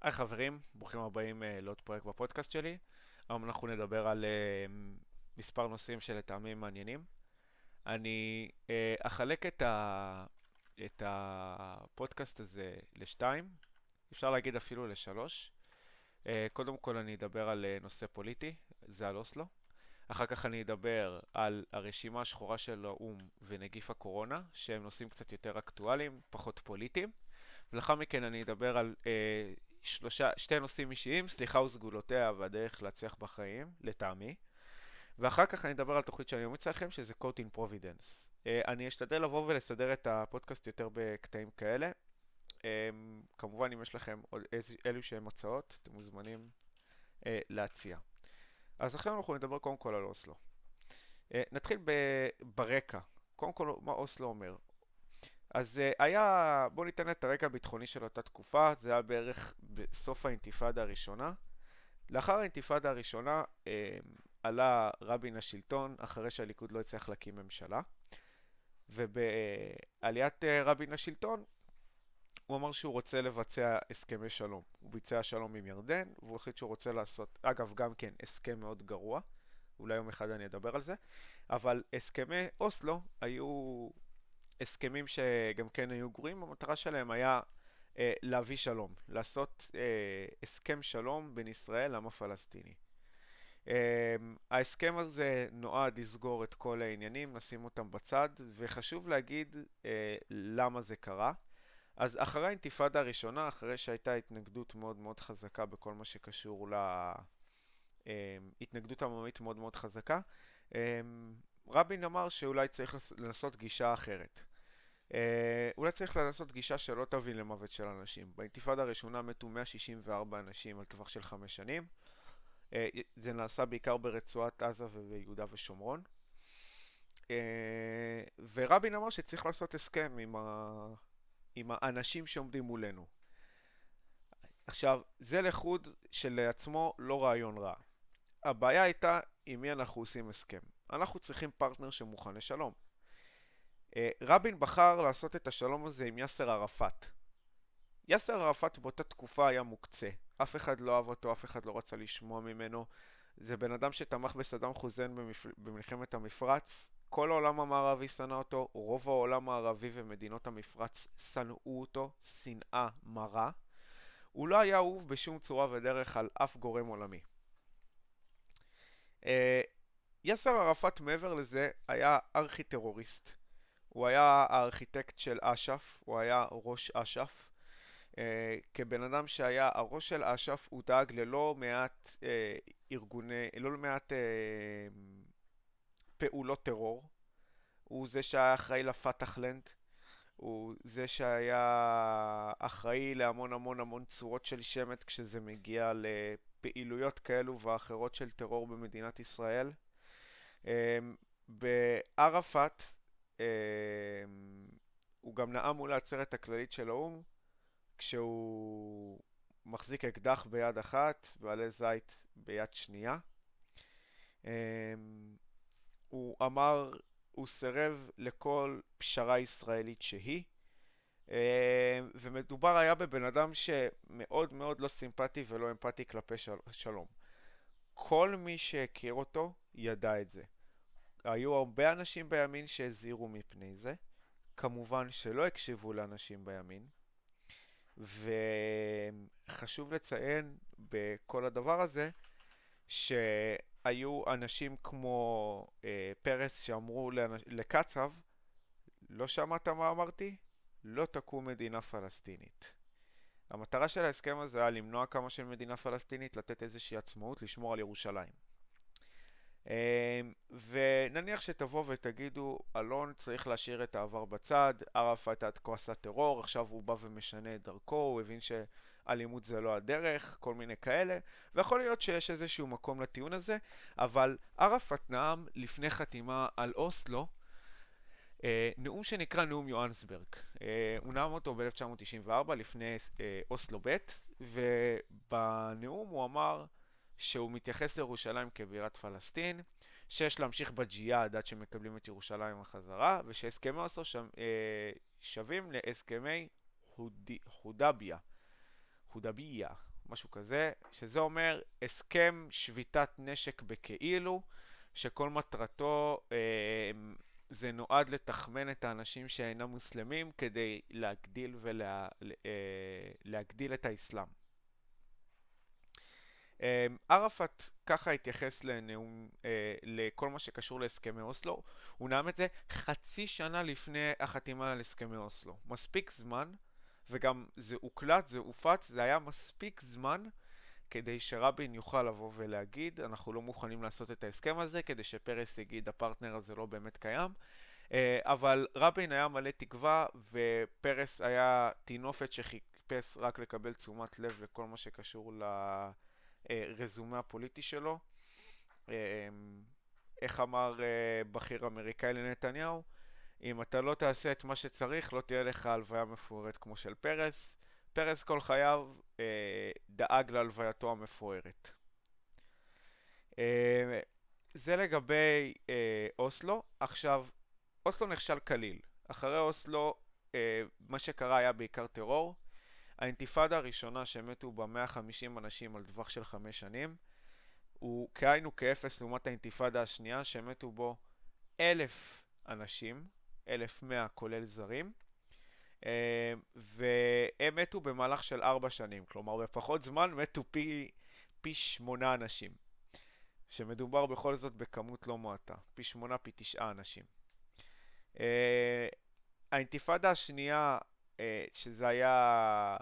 היי חברים, ברוכים הבאים uh, לעוד פרויקט בפודקאסט שלי. היום אנחנו נדבר על uh, מספר נושאים שלטעמי מעניינים. אני uh, אחלק את, ה... את הפודקאסט הזה לשתיים, אפשר להגיד אפילו לשלוש. קודם כל אני אדבר על נושא פוליטי, זה על אוסלו. אחר כך אני אדבר על הרשימה השחורה של האו"ם ונגיף הקורונה, שהם נושאים קצת יותר אקטואליים, פחות פוליטיים. ולאחר מכן אני אדבר על אה, שלושה, שתי נושאים אישיים, סליחה וסגולותיה והדרך להצליח בחיים, לטעמי. ואחר כך אני אדבר על תוכנית שאני ממליץ לכם, שזה in Providence. Uh, אני אשתדל לבוא ולסדר את הפודקאסט יותר בקטעים כאלה. Um, כמובן, אם יש לכם עוד איזה, אלו שהם הצעות, אתם מוזמנים uh, להציע. אז עכשיו אנחנו נדבר קודם כל על אוסלו. Uh, נתחיל ברקע. קודם כל, מה אוסלו אומר? אז uh, היה, בואו ניתן את הרקע הביטחוני של אותה תקופה, זה היה בערך בסוף האינתיפאדה הראשונה. לאחר האינתיפאדה הראשונה uh, עלה רבין לשלטון אחרי שהליכוד לא הצליח להקים ממשלה, ובעליית uh, רבין לשלטון הוא אמר שהוא רוצה לבצע הסכמי שלום. הוא ביצע שלום עם ירדן, והוא החליט שהוא רוצה לעשות, אגב, גם כן הסכם מאוד גרוע, אולי יום אחד אני אדבר על זה, אבל הסכמי אוסלו היו הסכמים שגם כן היו גרועים, המטרה שלהם היה אה, להביא שלום, לעשות אה, הסכם שלום בין ישראל לעם הפלסטיני. אה, ההסכם הזה נועד לסגור את כל העניינים, לשים אותם בצד, וחשוב להגיד אה, למה זה קרה. אז אחרי האינתיפאדה הראשונה, אחרי שהייתה התנגדות מאוד מאוד חזקה בכל מה שקשור להתנגדות אה, עממית מאוד מאוד חזקה, אה, רבין אמר שאולי צריך לנסות גישה אחרת. אה, אולי צריך לעשות גישה שלא תביא למוות של אנשים. באינתיפאדה הראשונה מתו 164 אנשים על טווח של חמש שנים. אה, זה נעשה בעיקר ברצועת עזה וביהודה ושומרון. אה, ורבין אמר שצריך לעשות הסכם עם, ה... עם האנשים שעומדים מולנו. עכשיו, זה לחוד שלעצמו לא רעיון רע. הבעיה הייתה עם מי אנחנו עושים הסכם. אנחנו צריכים פרטנר שמוכן לשלום. אה, רבין בחר לעשות את השלום הזה עם יאסר ערפאת. יאסר ערפאת באותה תקופה היה מוקצה. אף אחד לא אהב אותו, אף אחד לא רצה לשמוע ממנו. זה בן אדם שתמך בסדאם חוסיין במפ... במלחמת המפרץ. כל העולם המערבי שנא אותו, רוב העולם הערבי ומדינות המפרץ שנאו אותו, שנאה מרה. הוא לא היה אהוב בשום צורה ודרך על אף גורם עולמי. אה, יאסר ערפאת מעבר לזה היה ארכי טרוריסט. הוא היה הארכיטקט של אש"ף, הוא היה ראש אש"ף. Uh, כבן אדם שהיה הראש של אש"ף, הוא דאג ללא מעט uh, ארגוני, לא מעט uh, פעולות טרור. הוא זה שהיה אחראי לפתחלנד, הוא זה שהיה אחראי להמון המון המון צורות של שמט כשזה מגיע לפעילויות כאלו ואחרות של טרור במדינת ישראל. Uh, בערפאת הוא גם נאם מול העצרת הכללית של האו"ם, כשהוא מחזיק אקדח ביד אחת ועלי זית ביד שנייה. אמ, הוא אמר, הוא סירב לכל פשרה ישראלית שהיא, אמ, ומדובר היה בבן אדם שמאוד מאוד לא סימפטי ולא אמפתי כלפי של... שלום. כל מי שהכיר אותו ידע את זה. היו הרבה אנשים בימין שהזהירו מפני זה, כמובן שלא הקשיבו לאנשים בימין, וחשוב לציין בכל הדבר הזה, שהיו אנשים כמו אה, פרס שאמרו לאנש... לקצב, לא שמעת מה אמרתי? לא תקום מדינה פלסטינית. המטרה של ההסכם הזה היה למנוע כמה של מדינה פלסטינית, לתת איזושהי עצמאות, לשמור על ירושלים. אמ, ונניח שתבוא ותגידו, אלון צריך להשאיר את העבר בצד, ערפאת עד כה עשה טרור, עכשיו הוא בא ומשנה את דרכו, הוא הבין שאלימות זה לא הדרך, כל מיני כאלה, ויכול להיות שיש איזשהו מקום לטיעון הזה, אבל ערפאת נאם לפני חתימה על אוסלו, אה, נאום שנקרא נאום יוהנסברג. אה, הוא נאם אותו ב-1994 לפני אה, אוסלו ב', ובנאום הוא אמר שהוא מתייחס לירושלים כבירת פלסטין, שיש להמשיך בג'יהאד עד שמקבלים את ירושלים בחזרה, ושהסכמי אוסלו. אה, שווים להסכמי הוד... הודביה. הודביה, משהו כזה, שזה אומר הסכם שביתת נשק בכאילו, שכל מטרתו אה, זה נועד לתחמן את האנשים שאינם מוסלמים כדי להגדיל, ולה, אה, להגדיל את האסלאם. אה, ערפאת ככה התייחס לנאום, אה, לכל מה שקשור להסכמי אוסלו. הוא נאם את זה חצי שנה לפני החתימה על הסכמי אוסלו. מספיק זמן, וגם זה הוקלט, זה הופץ, זה היה מספיק זמן כדי שרבין יוכל לבוא ולהגיד, אנחנו לא מוכנים לעשות את ההסכם הזה, כדי שפרס יגיד, הפרטנר הזה לא באמת קיים. אה, אבל רבין היה מלא תקווה, ופרס היה טינופת שחיפש רק לקבל תשומת לב לכל מה שקשור לרזומה הפוליטי שלו. אה, איך אמר אה, בכיר אמריקאי לנתניהו? אם אתה לא תעשה את מה שצריך, לא תהיה לך הלוויה מפוארת כמו של פרס. פרס כל חייו אה, דאג להלווייתו המפוארת. אה, זה לגבי אה, אוסלו. עכשיו, אוסלו נכשל כליל. אחרי אוסלו, אה, מה שקרה היה בעיקר טרור. האינתיפאדה הראשונה שמתו בה 150 אנשים על טווח של חמש שנים, הוא כאיינו כאפס לעומת האינתיפאדה השנייה שמתו בו אלף אנשים, 1,100 כולל זרים, אה, והם מתו במהלך של ארבע שנים, כלומר בפחות זמן מתו פי, פי שמונה אנשים, שמדובר בכל זאת בכמות לא מועטה, פי שמונה, פי תשעה אנשים. אה, האינתיפאדה השנייה, שזה היה,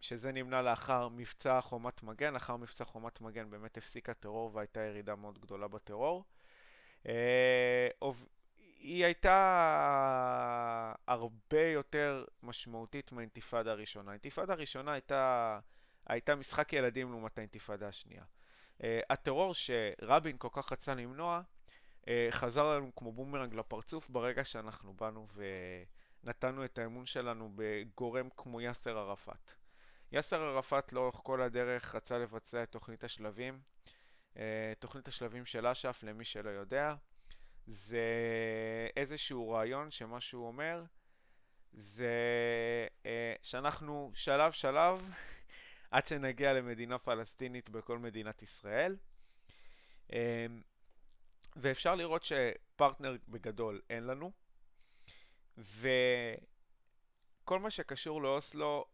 שזה נמנע לאחר מבצע חומת מגן, לאחר מבצע חומת מגן באמת הפסיק הטרור והייתה ירידה מאוד גדולה בטרור. היא הייתה הרבה יותר משמעותית מהאינתיפאדה הראשונה. האינתיפאדה הראשונה הייתה, הייתה משחק ילדים לעומת האינתיפאדה השנייה. הטרור שרבין כל כך רצה למנוע, חזר לנו כמו בומרנג לפרצוף ברגע שאנחנו באנו ונתנו את האמון שלנו בגורם כמו יאסר ערפאת. יאסר ערפאת לאורך כל הדרך רצה לבצע את תוכנית השלבים. Uh, תוכנית השלבים של אש"ף, למי שלא יודע, זה איזשהו רעיון שמה שהוא אומר זה אה, שאנחנו שלב שלב עד שנגיע למדינה פלסטינית בכל מדינת ישראל. אה, ואפשר לראות שפרטנר בגדול אין לנו. וכל מה שקשור לאוסלו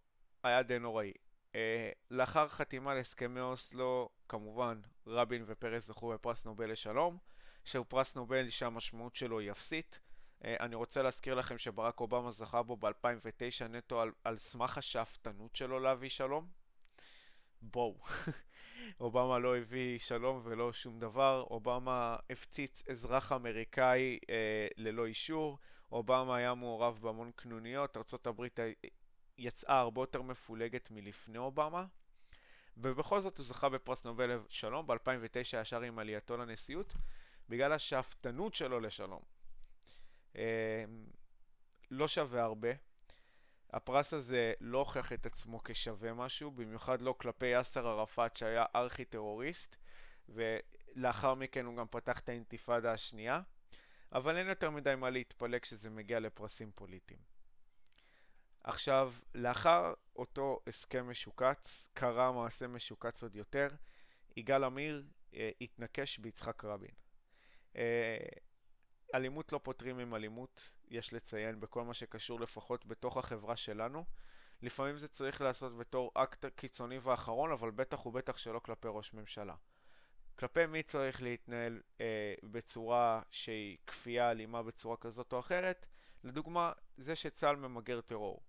היה די נוראי. אה, לאחר חתימה על הסכמי אוסלו, כמובן רבין ופרס זכו בפרס נובל לשלום. שהוא פרס נובל שהמשמעות שלו היא אפסית. Uh, אני רוצה להזכיר לכם שברק אובמה זכה בו ב-2009 נטו על, על סמך השאפתנות שלו להביא שלום. בואו. אובמה לא הביא שלום ולא שום דבר, אובמה הפציץ אזרח אמריקאי אה, ללא אישור, אובמה היה מעורב בהמון קנוניות, ארה"ב יצאה הרבה יותר מפולגת מלפני אובמה, ובכל זאת הוא זכה בפרס נובל שלום ב-2009 ישר עם עלייתו לנשיאות, בגלל השאפתנות שלו לשלום. אה, לא שווה הרבה. הפרס הזה לא הוכיח את עצמו כשווה משהו, במיוחד לא כלפי יאסר ערפאת שהיה ארכי טרוריסט, ולאחר מכן הוא גם פתח את האינתיפאדה השנייה, אבל אין יותר מדי מה להתפלא כשזה מגיע לפרסים פוליטיים. עכשיו, לאחר אותו הסכם משוקץ, קרה מעשה משוקץ עוד יותר, יגאל עמיר אה, התנקש ביצחק רבין. אה, אלימות לא פותרים עם אלימות, יש לציין, בכל מה שקשור לפחות בתוך החברה שלנו. לפעמים זה צריך לעשות בתור אקט קיצוני ואחרון, אבל בטח ובטח שלא כלפי ראש ממשלה. כלפי מי צריך להתנהל אה, בצורה שהיא כפייה אלימה בצורה כזאת או אחרת? לדוגמה, זה שצה"ל ממגר טרור.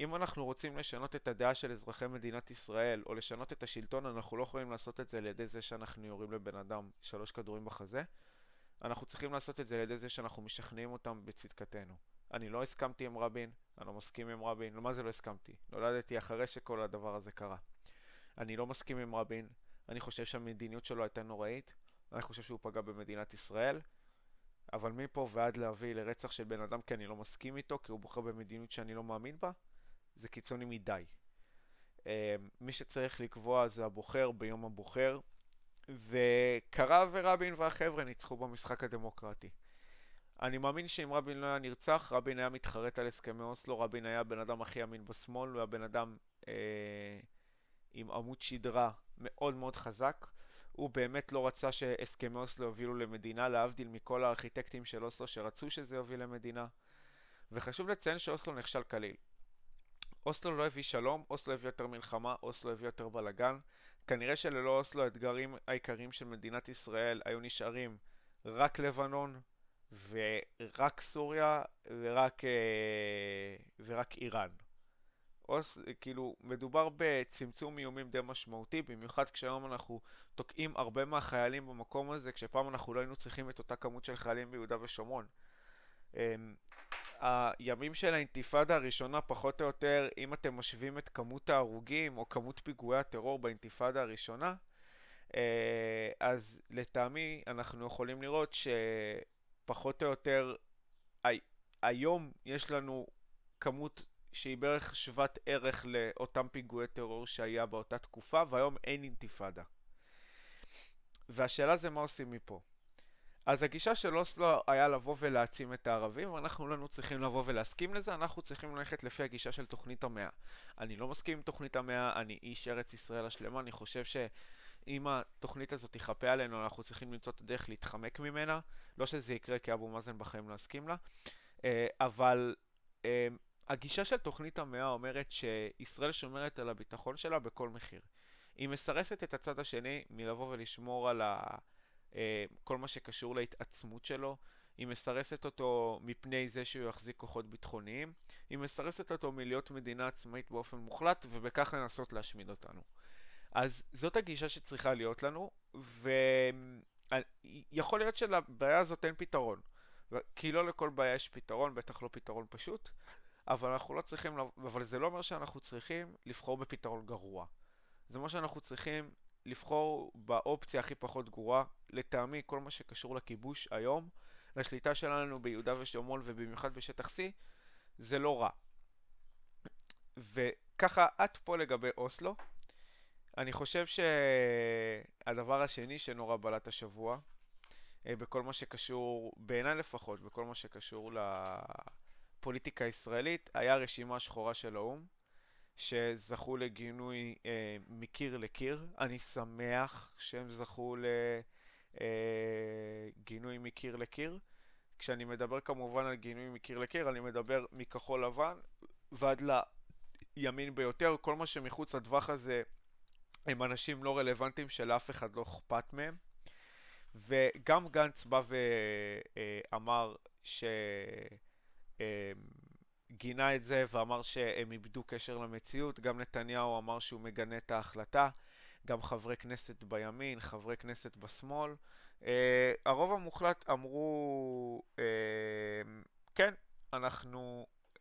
אם אנחנו רוצים לשנות את הדעה של אזרחי מדינת ישראל, או לשנות את השלטון, אנחנו לא יכולים לעשות את זה על ידי זה שאנחנו יורים לבן אדם שלוש כדורים בחזה. אנחנו צריכים לעשות את זה על ידי זה שאנחנו משכנעים אותם בצדקתנו. אני לא הסכמתי עם רבין, אני לא מסכים עם רבין, מה זה לא הסכמתי? נולדתי אחרי שכל הדבר הזה קרה. אני לא מסכים עם רבין, אני חושב שהמדיניות שלו הייתה נוראית, אני חושב שהוא פגע במדינת ישראל, אבל מפה ועד להביא לרצח של בן אדם כי אני לא מסכים איתו, כי הוא בוחר במדיניות שאני לא מאמין בה, זה קיצוני מדי. אה, מי שצריך לקבוע זה הבוחר ביום הבוחר, וקרה ורבין והחבר'ה ניצחו במשחק הדמוקרטי. אני מאמין שאם רבין לא היה נרצח, רבין היה מתחרט על הסכמי אוסלו, רבין היה הבן אדם הכי אמין בשמאל, הוא היה בן אדם אה, עם עמוד שדרה מאוד מאוד חזק. הוא באמת לא רצה שהסכמי אוסלו יובילו למדינה, להבדיל מכל הארכיטקטים של אוסלו שרצו שזה יוביל למדינה. וחשוב לציין שאוסלו נכשל כליל. אוסלו לא הביא שלום, אוסלו הביא יותר מלחמה, אוסלו הביא יותר בלאגן. כנראה שללא אוסלו האתגרים העיקריים של מדינת ישראל היו נשארים רק לבנון ורק סוריה ורק, אה, ורק איראן. אוס, כאילו, מדובר בצמצום איומים די משמעותי, במיוחד כשהיום אנחנו תוקעים הרבה מהחיילים במקום הזה, כשפעם אנחנו לא היינו צריכים את אותה כמות של חיילים ביהודה ושומרון. אמ, הימים של האינתיפאדה הראשונה, פחות או יותר, אם אתם משווים את כמות ההרוגים או כמות פיגועי הטרור באינתיפאדה הראשונה, אה, אז לטעמי אנחנו יכולים לראות שפחות או יותר היום יש לנו כמות שהיא בערך שוות ערך לאותם פיגועי טרור שהיה באותה תקופה, והיום אין אינתיפאדה. והשאלה זה מה עושים מפה. אז הגישה של אוסלו היה לבוא ולהעצים את הערבים, ואנחנו לא צריכים לבוא ולהסכים לזה, אנחנו צריכים ללכת לפי הגישה של תוכנית המאה. אני לא מסכים עם תוכנית המאה, אני איש ארץ ישראל השלמה, אני חושב שאם התוכנית הזאת תיכפה עלינו, אנחנו צריכים למצוא את הדרך להתחמק ממנה. לא שזה יקרה כי אבו מאזן בחיים לא יסכים לה, אה, אבל הגישה של תוכנית המאה אומרת שישראל שומרת על הביטחון שלה בכל מחיר. היא מסרסת את הצד השני מלבוא ולשמור על ה... אה, כל מה שקשור להתעצמות שלו. היא מסרסת אותו מפני זה שהוא יחזיק כוחות ביטחוניים. היא מסרסת אותו מלהיות מדינה עצמאית באופן מוחלט, ובכך לנסות להשמיד אותנו. אז זאת הגישה שצריכה להיות לנו, ויכול להיות שלבעיה הזאת אין פתרון. כי לא לכל בעיה יש פתרון, בטח לא פתרון פשוט, אבל אנחנו לא צריכים, אבל זה לא אומר שאנחנו צריכים לבחור בפתרון גרוע. זה אומר שאנחנו צריכים לבחור באופציה הכי פחות גרועה. לטעמי, כל מה שקשור לכיבוש היום, לשליטה שלנו ביהודה ושומרון ובמיוחד בשטח C, זה לא רע. וככה את פה לגבי אוסלו. אני חושב שהדבר השני שנורא בלט השבוע, אה, בכל מה שקשור, בעיניי לפחות, בכל מה שקשור לפוליטיקה הישראלית, היה רשימה שחורה של האו"ם. שזכו לגינוי אה, מקיר לקיר. אני שמח שהם זכו לגינוי אה, מקיר לקיר. כשאני מדבר כמובן על גינוי מקיר לקיר, אני מדבר מכחול לבן ועד לימין ביותר. כל מה שמחוץ לטווח הזה הם אנשים לא רלוונטיים שלאף אחד לא אכפת מהם. וגם גנץ בא ואמר ש... אה, גינה את זה ואמר שהם איבדו קשר למציאות. גם נתניהו אמר שהוא מגנה את ההחלטה. גם חברי כנסת בימין, חברי כנסת בשמאל. Uh, הרוב המוחלט אמרו, uh, כן, אנחנו uh,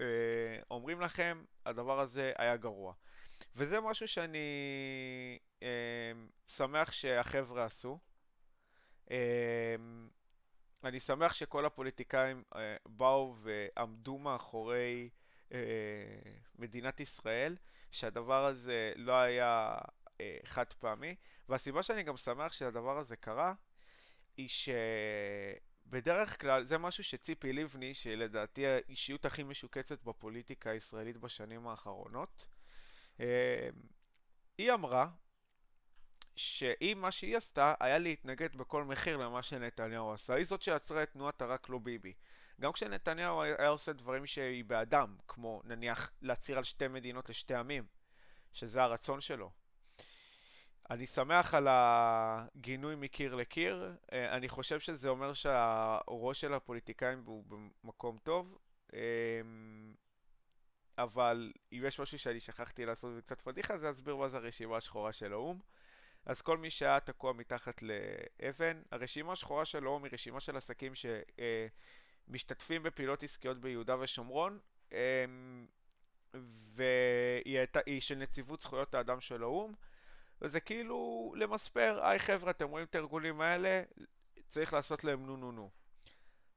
אומרים לכם, הדבר הזה היה גרוע. וזה משהו שאני uh, שמח שהחבר'ה עשו. Uh, אני שמח שכל הפוליטיקאים אה, באו ועמדו מאחורי אה, מדינת ישראל, שהדבר הזה לא היה אה, חד פעמי, והסיבה שאני גם שמח שהדבר הזה קרה, היא שבדרך כלל זה משהו שציפי לבני, שהיא לדעתי האישיות הכי משוקצת בפוליטיקה הישראלית בשנים האחרונות, אה, היא אמרה שהיא, מה שהיא עשתה, היה להתנגד בכל מחיר למה שנתניהו עשה. היא זאת שעצרה את תנועת הרק לא ביבי. גם כשנתניהו היה עושה דברים שהיא בעדם, כמו נניח להצהיר על שתי מדינות לשתי עמים, שזה הרצון שלו. אני שמח על הגינוי מקיר לקיר, אה, אני חושב שזה אומר שהראש של הפוליטיקאים הוא במקום טוב, אה, אבל אם יש משהו שאני שכחתי לעשות קצת פדיחה, זה להסביר מה זה הרשימה השחורה של האו"ם. אז כל מי שהיה תקוע מתחת לאבן, הרשימה השחורה של האו"ם היא רשימה של עסקים שמשתתפים בפעילות עסקיות ביהודה ושומרון, אמ, והיא הייתה, של נציבות זכויות האדם של האו"ם, וזה כאילו למספר, היי חבר'ה, אתם רואים את הארגונים האלה, צריך לעשות להם נו נו נו.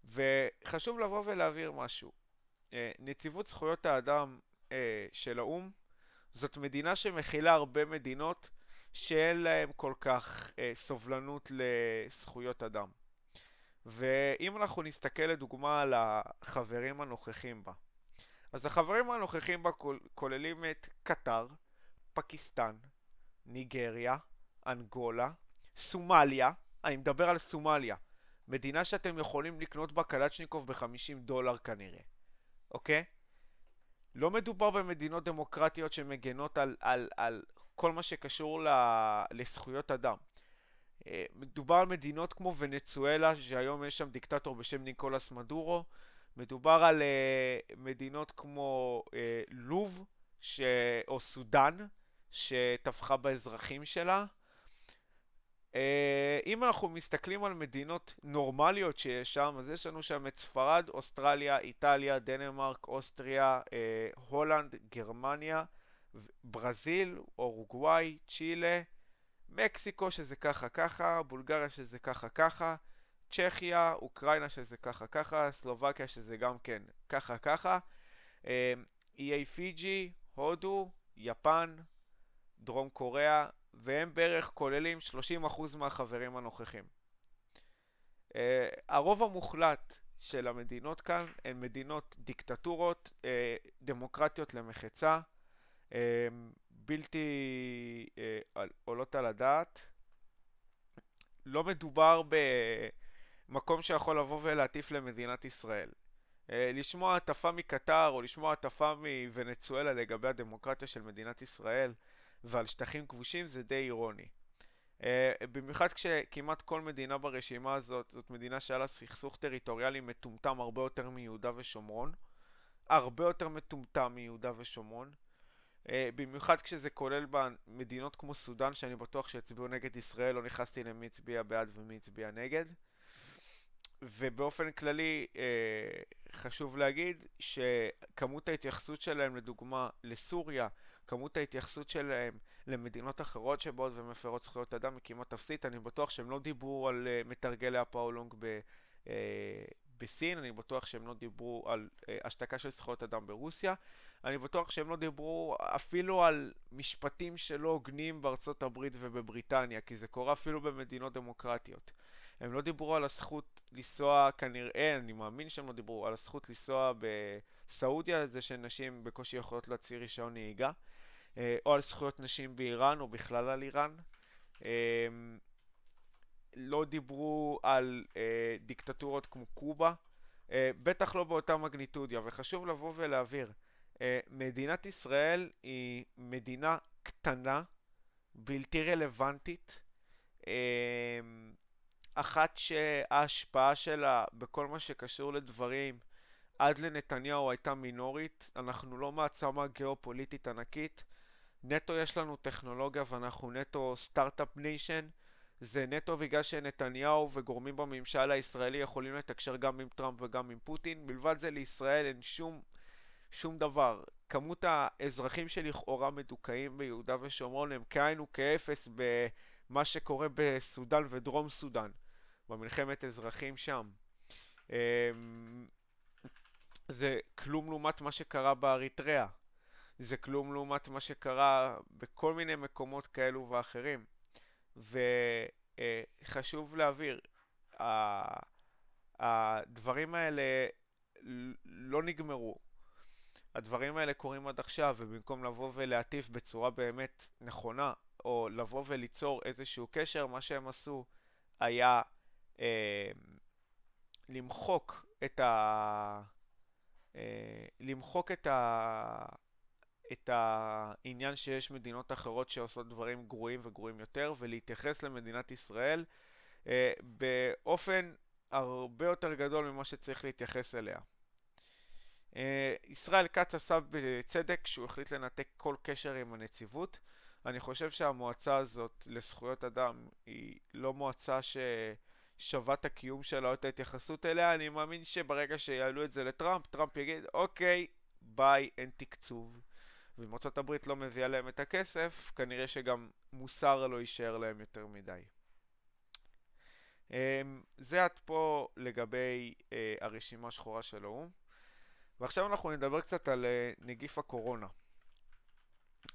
וחשוב לבוא ולהבהיר משהו. אה, נציבות זכויות האדם אה, של האו"ם זאת מדינה שמכילה הרבה מדינות שאין להם כל כך אה, סובלנות לזכויות אדם. ואם אנחנו נסתכל לדוגמה על החברים הנוכחים בה, אז החברים הנוכחים בה כוללים את קטר, פקיסטן, ניגריה, אנגולה, סומליה, אני מדבר על סומליה, מדינה שאתם יכולים לקנות בה קלצ'ניקוב ב-50 דולר כנראה, אוקיי? לא מדובר במדינות דמוקרטיות שמגנות על, על, על כל מה שקשור ל, לזכויות אדם. אה, מדובר על מדינות כמו ונצואלה, שהיום יש שם דיקטטור בשם ניקולס מדורו. מדובר על uh, מדינות כמו uh, לוב, ש... או סודאן, שטבחה באזרחים שלה. Uh, אם אנחנו מסתכלים על מדינות נורמליות שיש שם, אז יש לנו שם את ספרד, אוסטרליה, איטליה, דנמרק, אוסטריה, uh, הולנד, גרמניה, ברזיל, אורוגוואי, צ'ילה, מקסיקו שזה ככה ככה, בולגריה שזה ככה ככה, צ'כיה, אוקראינה שזה ככה ככה, סלובקיה שזה גם כן ככה ככה, איי פיג'י, הודו, יפן, דרום קוריאה, והם בערך כוללים 30% מהחברים הנוכחים. Uh, הרוב המוחלט של המדינות כאן הן מדינות דיקטטורות, uh, דמוקרטיות למחצה, uh, בלתי uh, עולות על הדעת. לא מדובר במקום שיכול לבוא ולהטיף למדינת ישראל. Uh, לשמוע הטפה מקטר או לשמוע הטפה מוונצואלה לגבי הדמוקרטיה של מדינת ישראל ועל שטחים כבושים זה די אירוני. Uh, במיוחד כשכמעט כל מדינה ברשימה הזאת זאת מדינה שהיה לה סכסוך טריטוריאלי מטומטם הרבה יותר מיהודה ושומרון. הרבה יותר מטומטם מיהודה ושומרון. Uh, במיוחד כשזה כולל במדינות כמו סודאן שאני בטוח שיצביעו נגד ישראל, לא נכנסתי למי הצביע בעד ומי הצביע נגד. ובאופן כללי uh, חשוב להגיד שכמות ההתייחסות שלהם לדוגמה לסוריה כמות ההתייחסות שלהם למדינות אחרות שבאות ומפרות זכויות אדם היא כמעט אפסית. אני בטוח שהם לא דיברו על uh, מתרגלי הפאולונג ב, uh, בסין, אני בטוח שהם לא דיברו על uh, השתקה של זכויות אדם ברוסיה, אני בטוח שהם לא דיברו אפילו על משפטים שלא הוגנים בארצות הברית ובבריטניה, כי זה קורה אפילו במדינות דמוקרטיות. הם לא דיברו על הזכות לנסוע, כנראה, אני מאמין שהם לא דיברו, על הזכות לנסוע בסעודיה, זה שנשים בקושי יכולות להצהיר רישיון נהיגה. אה, או על זכויות נשים באיראן או בכלל על איראן. אה, לא דיברו על אה, דיקטטורות כמו קובה, בטח לא באותה מגניטודיה, וחשוב לבוא ולהבהיר, מדינת ישראל היא מדינה קטנה, בלתי רלוונטית, אחת שההשפעה שלה בכל מה שקשור לדברים עד לנתניהו הייתה מינורית, אנחנו לא מעצמה גיאופוליטית ענקית, נטו יש לנו טכנולוגיה ואנחנו נטו start-up nation. זה נטו בגלל שנתניהו וגורמים בממשל הישראלי יכולים לתקשר גם עם טראמפ וגם עם פוטין. מלבד זה לישראל אין שום, שום דבר. כמות האזרחים שלכאורה מדוכאים ביהודה ושומרון הם כאין וכאפס במה שקורה בסודאן ודרום סודאן, במלחמת אזרחים שם. אמ, זה כלום לעומת מה שקרה באריתריאה. זה כלום לעומת מה שקרה בכל מיני מקומות כאלו ואחרים. וחשוב להבהיר, הדברים האלה לא נגמרו. הדברים האלה קורים עד עכשיו, ובמקום לבוא ולהטיף בצורה באמת נכונה, או לבוא וליצור איזשהו קשר, מה שהם עשו היה אה, למחוק את ה... אה, למחוק את ה... את העניין שיש מדינות אחרות שעושות דברים גרועים וגרועים יותר, ולהתייחס למדינת ישראל אה, באופן הרבה יותר גדול ממה שצריך להתייחס אליה. אה, ישראל כץ עשה בצדק שהוא החליט לנתק כל קשר עם הנציבות. אני חושב שהמועצה הזאת לזכויות אדם היא לא מועצה ששווה את הקיום שלה או את ההתייחסות אליה. אני מאמין שברגע שיעלו את זה לטראמפ, טראמפ יגיד, אוקיי, ביי, אין תקצוב. ואם ארצות הברית לא מביאה להם את הכסף, כנראה שגם מוסר לא יישאר להם יותר מדי. אמ, זה עד פה לגבי אה, הרשימה השחורה של האו"ם. ועכשיו אנחנו נדבר קצת על אה, נגיף הקורונה.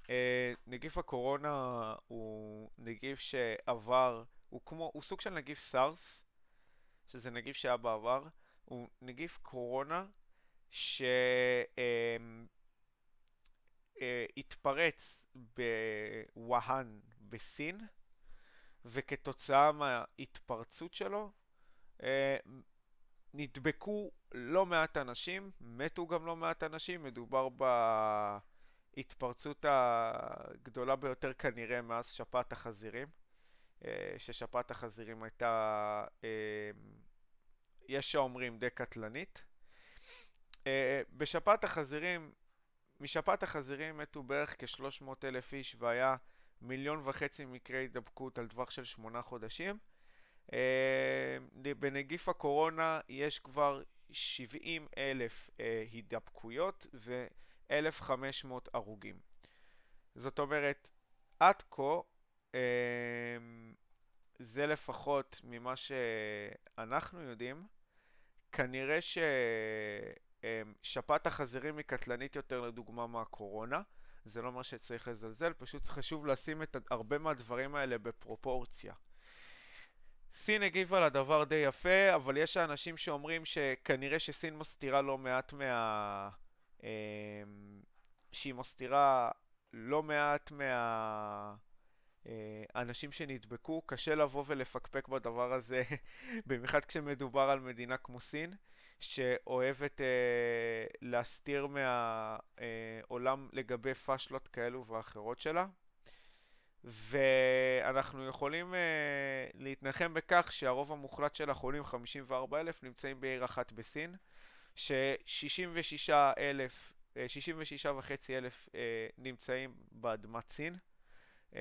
אה, נגיף הקורונה הוא נגיף שעבר, הוא כמו, הוא סוג של נגיף סארס, שזה נגיף שהיה בעבר, הוא נגיף קורונה ש... התפרץ בווהאן בסין, וכתוצאה מההתפרצות שלו, אה, נדבקו לא מעט אנשים, מתו גם לא מעט אנשים, מדובר בהתפרצות הגדולה ביותר כנראה מאז שפעת החזירים, אה, ששפעת החזירים הייתה, אה, יש שאומרים די קטלנית. אה, בשפעת החזירים, משפעת החזירים מתו בערך כ-300 אלף איש והיה מיליון וחצי מקרי הידבקות על טווח של שמונה חודשים. בנגיף הקורונה יש כבר 70 אלף הידבקויות ו-1,500 הרוגים. זאת אומרת, עד כה, זה לפחות ממה שאנחנו יודעים, כנראה ששפעת החזירים היא קטלנית יותר לדוגמה מהקורונה. זה לא אומר שצריך לזלזל, פשוט חשוב לשים את הרבה מהדברים האלה בפרופורציה. סין הגיבה לדבר די יפה, אבל יש אנשים שאומרים שכנראה שסין מסתירה לא מעט מה... אמ, שהיא מסתירה לא מעט מה... אה, אנשים שנדבקו, קשה לבוא ולפקפק בדבר הזה, במיוחד כשמדובר על מדינה כמו סין, שאוהבת אה, להסתיר מהעולם אה, לגבי פאשלות כאלו ואחרות שלה. ואנחנו יכולים אה, להתנחם בכך שהרוב המוחלט של החולים, 54 אלף, נמצאים בעיר אחת בסין, ש-66 אלף, 66 וחצי אלף אה, נמצאים באדמת סין. אמ,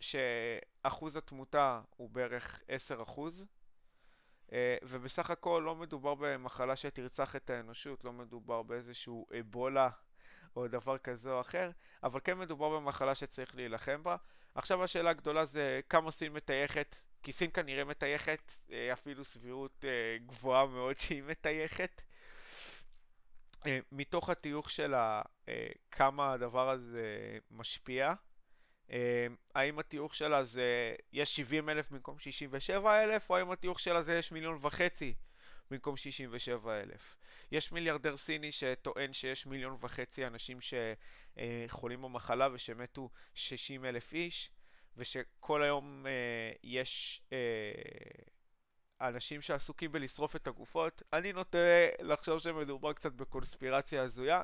שאחוז התמותה הוא בערך 10 אחוז, אה, ובסך הכל לא מדובר במחלה שתרצח את האנושות, לא מדובר באיזשהו אבולה או דבר כזה או אחר, אבל כן מדובר במחלה שצריך להילחם בה. עכשיו השאלה הגדולה זה כמה סין מטייחת, כי סין כנראה מטייחת, אה, אפילו סבירות אה, גבוהה מאוד שהיא מטייחת. אה, מתוך הטיוח אה, כמה הדבר הזה משפיע. אה, האם הטיוח שלה זה יש 70 אלף במקום 67 אלף, או האם הטיוח שלה זה יש מיליון וחצי במקום 67 אלף. יש מיליארדר סיני שטוען שיש מיליון וחצי אנשים שחולים במחלה ושמתו 60 אלף איש, ושכל היום יש האנשים שעסוקים בלשרוף את הגופות, אני נוטה לחשוב שמדובר קצת בקונספירציה הזויה.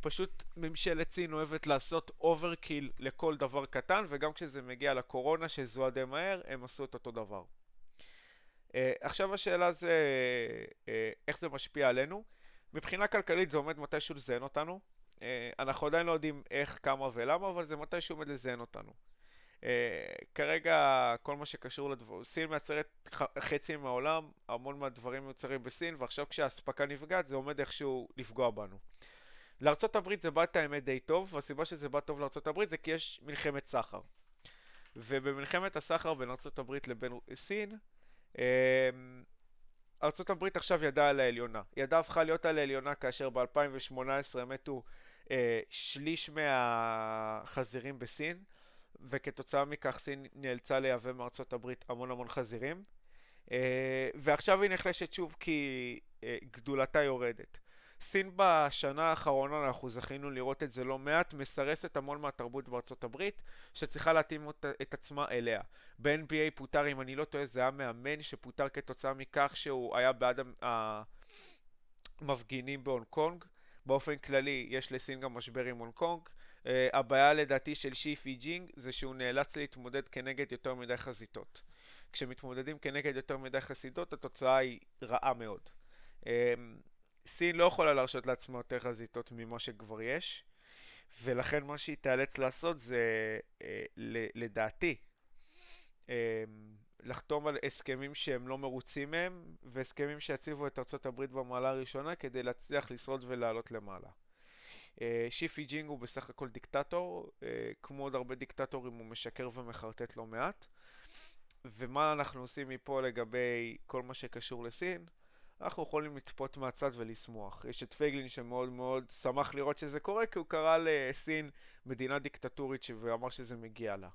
פשוט ממשלת סין אוהבת לעשות overkill לכל דבר קטן, וגם כשזה מגיע לקורונה שזוהה די מהר, הם עשו את אותו דבר. אה, עכשיו השאלה זה אה, איך זה משפיע עלינו. מבחינה כלכלית זה עומד מתישהו לזיין אותנו. Uh, אנחנו עדיין לא יודעים איך, כמה ולמה, אבל זה מתישהו עומד לזיין אותנו. Uh, כרגע כל מה שקשור לדבר, סין מייצרת חצי מהעולם, המון מהדברים מיוצרים בסין, ועכשיו כשהאספקה נפגעת זה עומד איכשהו לפגוע בנו. לארה"ב זה בא את האמת די טוב, והסיבה שזה בא טוב לארה"ב זה כי יש מלחמת סחר. ובמלחמת הסחר בין ארה"ב לבין סין, uh, ארה"ב עכשיו ידעה על העליונה. ידה הפכה להיות על העליונה כאשר ב-2018 מתו uh, שליש מהחזירים בסין. וכתוצאה מכך סין נאלצה לייבא מארצות הברית המון המון חזירים. Uh, ועכשיו היא נחלשת שוב כי uh, גדולתה יורדת. סין בשנה האחרונה, אנחנו זכינו לראות את זה לא מעט, מסרסת המון מהתרבות בארצות הברית, שצריכה להתאים את עצמה אליה. ב-NBA פוטר, אם אני לא טועה, זה היה מאמן שפוטר כתוצאה מכך שהוא היה בעד המפגינים בהונג קונג. באופן כללי, יש לסין גם משבר עם הונג קונג. אה, הבעיה לדעתי של שי ג'ינפינג זה שהוא נאלץ להתמודד כנגד יותר מדי חזיתות. כשמתמודדים כנגד יותר מדי חזיתות התוצאה היא רעה מאוד. אה, סין לא יכולה להרשות לעצמה יותר חזיתות ממה שכבר יש, ולכן מה שהיא תיאלץ לעשות זה, אה, לדעתי, אה, לחתום על הסכמים שהם לא מרוצים מהם, והסכמים שיציבו את ארה"ב במעלה הראשונה כדי להצליח לשרוד ולעלות למעלה. אה, שיפי ג'ינג הוא בסך הכל דיקטטור, אה, כמו עוד הרבה דיקטטורים הוא משקר ומחרטט לא מעט. ומה אנחנו עושים מפה לגבי כל מה שקשור לסין? אנחנו יכולים לצפות מהצד ולשמוח. יש את פייגלין שמאוד מאוד שמח לראות שזה קורה, כי הוא קרא לסין מדינה דיקטטורית ואמר שזה מגיע לה.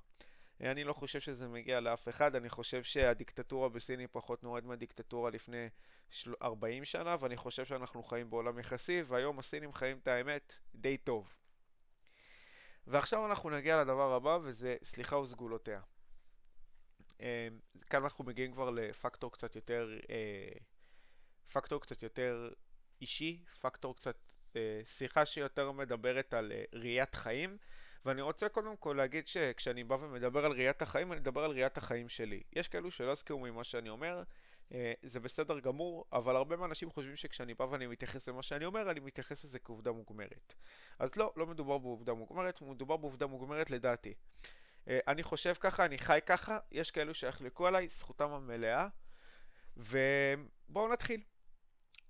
אני לא חושב שזה מגיע לאף אחד, אני חושב שהדיקטטורה בסין היא פחות נורד מהדיקטטורה לפני 40 שנה, ואני חושב שאנחנו חיים בעולם יחסי, והיום הסינים חיים את האמת די טוב. ועכשיו אנחנו נגיע לדבר הבא, וזה סליחה וסגולותיה. אה, כאן אנחנו מגיעים כבר לפקטור קצת יותר, אה, פקטור קצת יותר אישי, פקטור קצת, אה, שיחה שיותר מדברת על ראיית חיים, ואני רוצה קודם כל להגיד שכשאני בא ומדבר על ראיית החיים, אני מדבר על ראיית החיים שלי. יש כאלו שלא יזכרו ממה שאני אומר, זה בסדר גמור, אבל הרבה מהאנשים חושבים שכשאני בא ואני מתייחס למה שאני אומר, אני מתייחס לזה כעובדה מוגמרת. אז לא, לא מדובר בעובדה מוגמרת, מדובר בעובדה מוגמרת לדעתי. אה, אני חושב ככה, אני חי ככה, יש כאלו שיחלקו עליי, זכותם המלאה. ובואו נתחיל.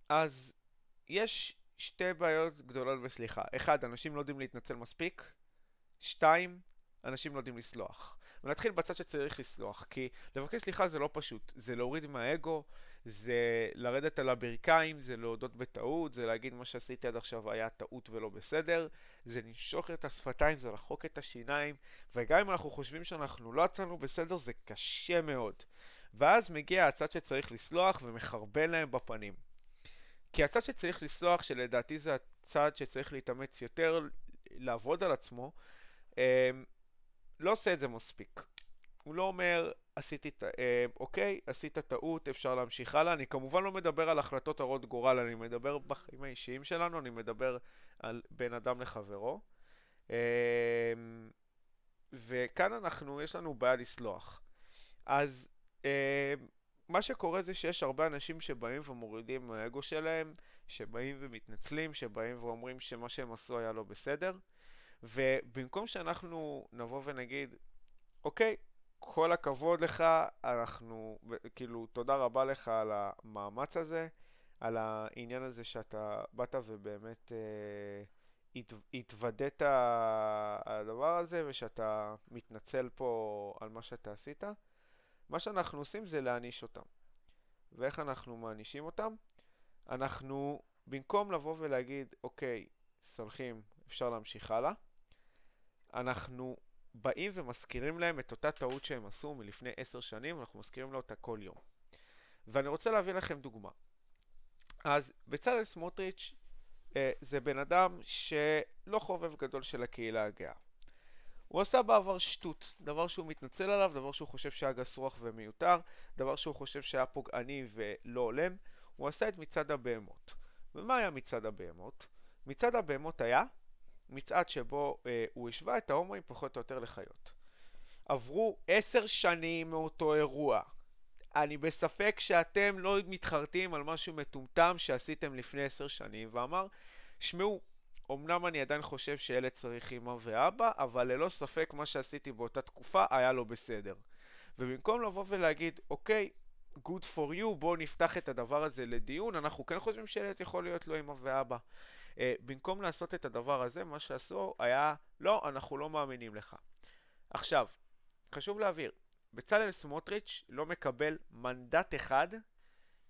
אז יש שתי בעיות גדולות וסליחה. אחד, אנשים לא יודעים להתנצל מספיק. שתיים, אנשים לא יודעים לסלוח. ונתחיל בצד שצריך לסלוח, כי לבקש סליחה זה לא פשוט, זה להוריד מהאגו, זה לרדת על הברכיים, זה להודות בטעות, זה להגיד מה שעשיתי עד עכשיו היה טעות ולא בסדר, זה לנשוך את השפתיים, זה לחוק את השיניים, וגם אם אנחנו חושבים שאנחנו לא יצאנו בסדר, זה קשה מאוד. ואז מגיע הצד שצריך לסלוח ומחרבן להם בפנים. כי הצד שצריך לסלוח, שלדעתי זה הצד שצריך להתאמץ יותר, לעבוד על עצמו, אמ, לא עושה את זה מספיק. הוא לא אומר, עשיתי, אה, אוקיי, עשית טעות, אפשר להמשיך הלאה. אני כמובן לא מדבר על החלטות הרות גורל, אני מדבר בחיים האישיים שלנו, אני מדבר על בין אדם לחברו. אה, וכאן אנחנו, יש לנו בעיה לסלוח. אז מה שקורה זה שיש הרבה אנשים שבאים ומורידים מהאגו שלהם, שבאים ומתנצלים, שבאים ואומרים שמה שהם עשו היה לא בסדר. ובמקום שאנחנו נבוא ונגיד, אוקיי, כל הכבוד לך, אנחנו, כאילו, תודה רבה לך על המאמץ הזה, על העניין הזה שאתה באת ובאמת אה, הת, התוודת על הדבר הזה ושאתה מתנצל פה על מה שאתה עשית. מה שאנחנו עושים זה להעניש אותם. ואיך אנחנו מענישים אותם? אנחנו, במקום לבוא ולהגיד, אוקיי, סולחים, אפשר להמשיך הלאה, אנחנו באים ומזכירים להם את אותה טעות שהם עשו מלפני עשר שנים, אנחנו מזכירים לו אותה כל יום. ואני רוצה להביא לכם דוגמה. אז בצלאל סמוטריץ' אה, זה בן אדם שלא חובב גדול של הקהילה הגאה. הוא עשה בעבר שטות, דבר שהוא מתנצל עליו, דבר שהוא חושב שהיה גס רוח ומיותר, דבר שהוא חושב שהיה פוגעני ולא הולם, הוא עשה את מצעד הבהמות. ומה היה מצעד הבהמות? מצעד הבהמות היה מצעד שבו אה, הוא השווה את ההומואים פחות או יותר לחיות. עברו עשר שנים מאותו אירוע. אני בספק שאתם לא מתחרטים על משהו מטומטם שעשיתם לפני עשר שנים, ואמר, שמעו, אמנם אני עדיין חושב שילד צריך אמא ואבא, אבל ללא ספק מה שעשיתי באותה תקופה היה לא בסדר. ובמקום לבוא ולהגיד, אוקיי, good for you, בואו נפתח את הדבר הזה לדיון, אנחנו כן חושבים שילד יכול להיות לו אמא ואבא. Uh, במקום לעשות את הדבר הזה, מה שעשו היה, לא, אנחנו לא מאמינים לך. עכשיו, חשוב להבהיר, בצלאל סמוטריץ' לא מקבל מנדט אחד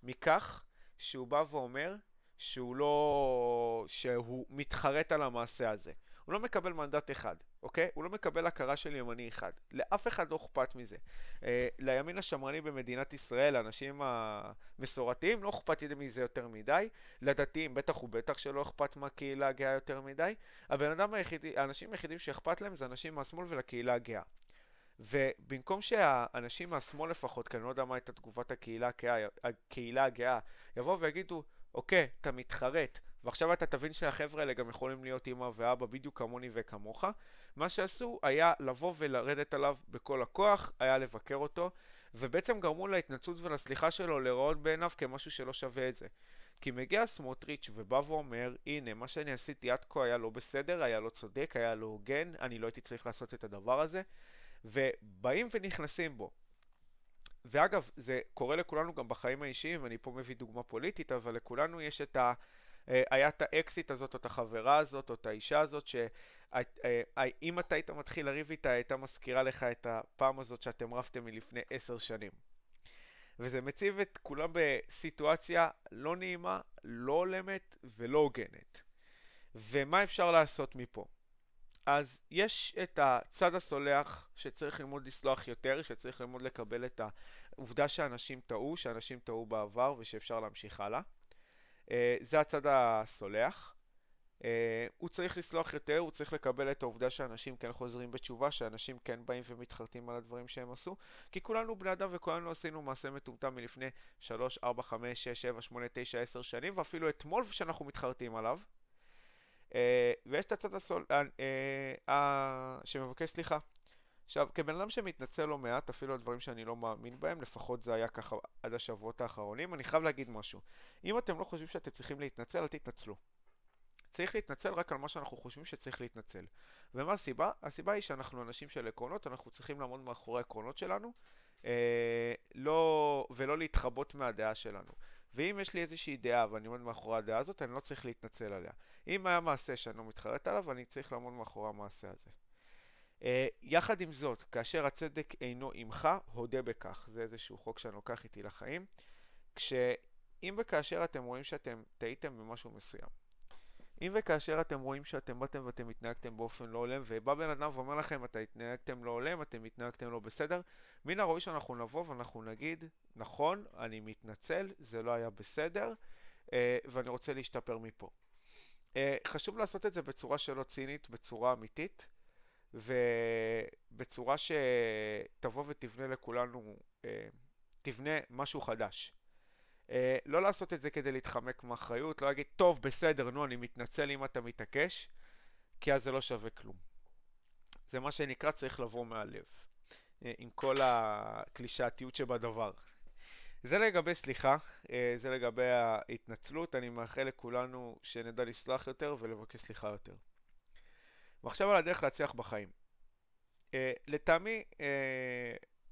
מכך שהוא בא ואומר שהוא לא... שהוא מתחרט על המעשה הזה. הוא לא מקבל מנדט אחד, אוקיי? הוא לא מקבל הכרה של ימני אחד. לאף אחד לא אכפת מזה. אה, לימין השמרני במדינת ישראל, לאנשים המסורתיים, לא אכפת מזה יותר מדי. לדתיים, בטח ובטח שלא אכפת מהקהילה הגאה יותר מדי. הבן אדם היחידי, האנשים היחידים שאכפת להם זה אנשים מהשמאל ולקהילה הגאה. ובמקום שהאנשים מהשמאל לפחות, כי אני לא יודע מה הייתה תגובת הקהילה הקהילה הגאה, יבואו ויגידו, אוקיי, אתה מתחרט, ועכשיו אתה תבין שהחבר'ה האלה גם יכולים להיות אמא ואבא בדיוק כמוני וכמוך. מה שעשו היה לבוא ולרדת עליו בכל הכוח, היה לבקר אותו, ובעצם גרמו להתנצלות ולסליחה שלו להיראות בעיניו כמשהו שלא שווה את זה. כי מגיע סמוטריץ' ובא ואומר, הנה, מה שאני עשיתי עד כה היה לא בסדר, היה לא צודק, היה לא הוגן, אני לא הייתי צריך לעשות את הדבר הזה, ובאים ונכנסים בו. ואגב, זה קורה לכולנו גם בחיים האישיים, ואני פה מביא דוגמה פוליטית, אבל לכולנו יש את ה... אה, היה את האקסיט הזאת, או את החברה הזאת, או את האישה הזאת, שאם אה, אתה היית מתחיל לריב איתה, הייתה מזכירה לך את הפעם הזאת שאתם רבתם מלפני עשר שנים. וזה מציב את כולם בסיטואציה לא נעימה, לא הולמת ולא הוגנת. ומה אפשר לעשות מפה? אז יש את הצד הסולח שצריך ללמוד לסלוח יותר, שצריך ללמוד לקבל את העובדה שאנשים טעו, שאנשים טעו בעבר ושאפשר להמשיך הלאה. Uh, זה הצד הסולח. אה, הוא צריך לסלוח יותר, הוא צריך לקבל את העובדה שאנשים כן חוזרים בתשובה, שאנשים כן באים ומתחרטים על הדברים שהם עשו, כי כולנו בני אדם וכולנו עשינו מעשה מטומטם מלפני 3, 4, 5, 6, 7, 8, 9, 10 שנים, ואפילו אתמול שאנחנו מתחרטים עליו. אה, ויש את הצד הסול... אה, שמבקש סליחה. עכשיו, כבן אדם שמתנצל לא מעט, אפילו על דברים שאני לא מאמין בהם, לפחות זה היה ככה עד השבועות האחרונים, אני חייב להגיד משהו. אם אתם לא חושבים שאתם צריכים להתנצל, אל תתנצלו. צריך להתנצל רק על מה שאנחנו חושבים שצריך להתנצל. ומה הסיבה? הסיבה היא שאנחנו אנשים של עקרונות, אנחנו צריכים לעמוד מאחורי העקרונות שלנו, אה, לא, ולא להתחבות מהדעה שלנו. ואם יש לי איזושהי דעה ואני עומד מאחורי הדעה הזאת, אני לא צריך להתנצל עליה. אם היה מעשה שאני לא מתחרט עליו, אני צריך לעמוד מאחורי המעשה הזה. Uh, יחד עם זאת, כאשר הצדק אינו עמך, הודה בכך. זה איזשהו חוק שאני לוקח איתי לחיים. כשאם וכאשר אתם רואים שאתם טעיתם במשהו מסוים, אם וכאשר אתם רואים שאתם באתם ואתם התנהגתם באופן לא הולם, ובא בן אדם ואומר לכם, אתה התנהגתם לא הולם, אתם התנהגתם לא בסדר, מן הראוי שאנחנו נבוא ואנחנו נגיד, נכון, אני מתנצל, זה לא היה בסדר, אה, ואני רוצה להשתפר מפה. אה, חשוב לעשות את זה בצורה שלא צינית, בצורה אמיתית, ובצורה שתבוא ותבנה לכולנו, אה, תבנה משהו חדש. אה, לא לעשות את זה כדי להתחמק מאחריות, לא להגיד, טוב, בסדר, נו, אני מתנצל אם אתה מתעקש, כי אז זה לא שווה כלום. זה מה שנקרא צריך לבוא מהלב, אה, עם כל הקלישאתיות שבדבר. זה לגבי סליחה, אה, זה לגבי ההתנצלות, אני מאחל לכולנו שנדע לסלוח יותר ולבקש סליחה יותר. ועכשיו על הדרך להצליח בחיים. לטעמי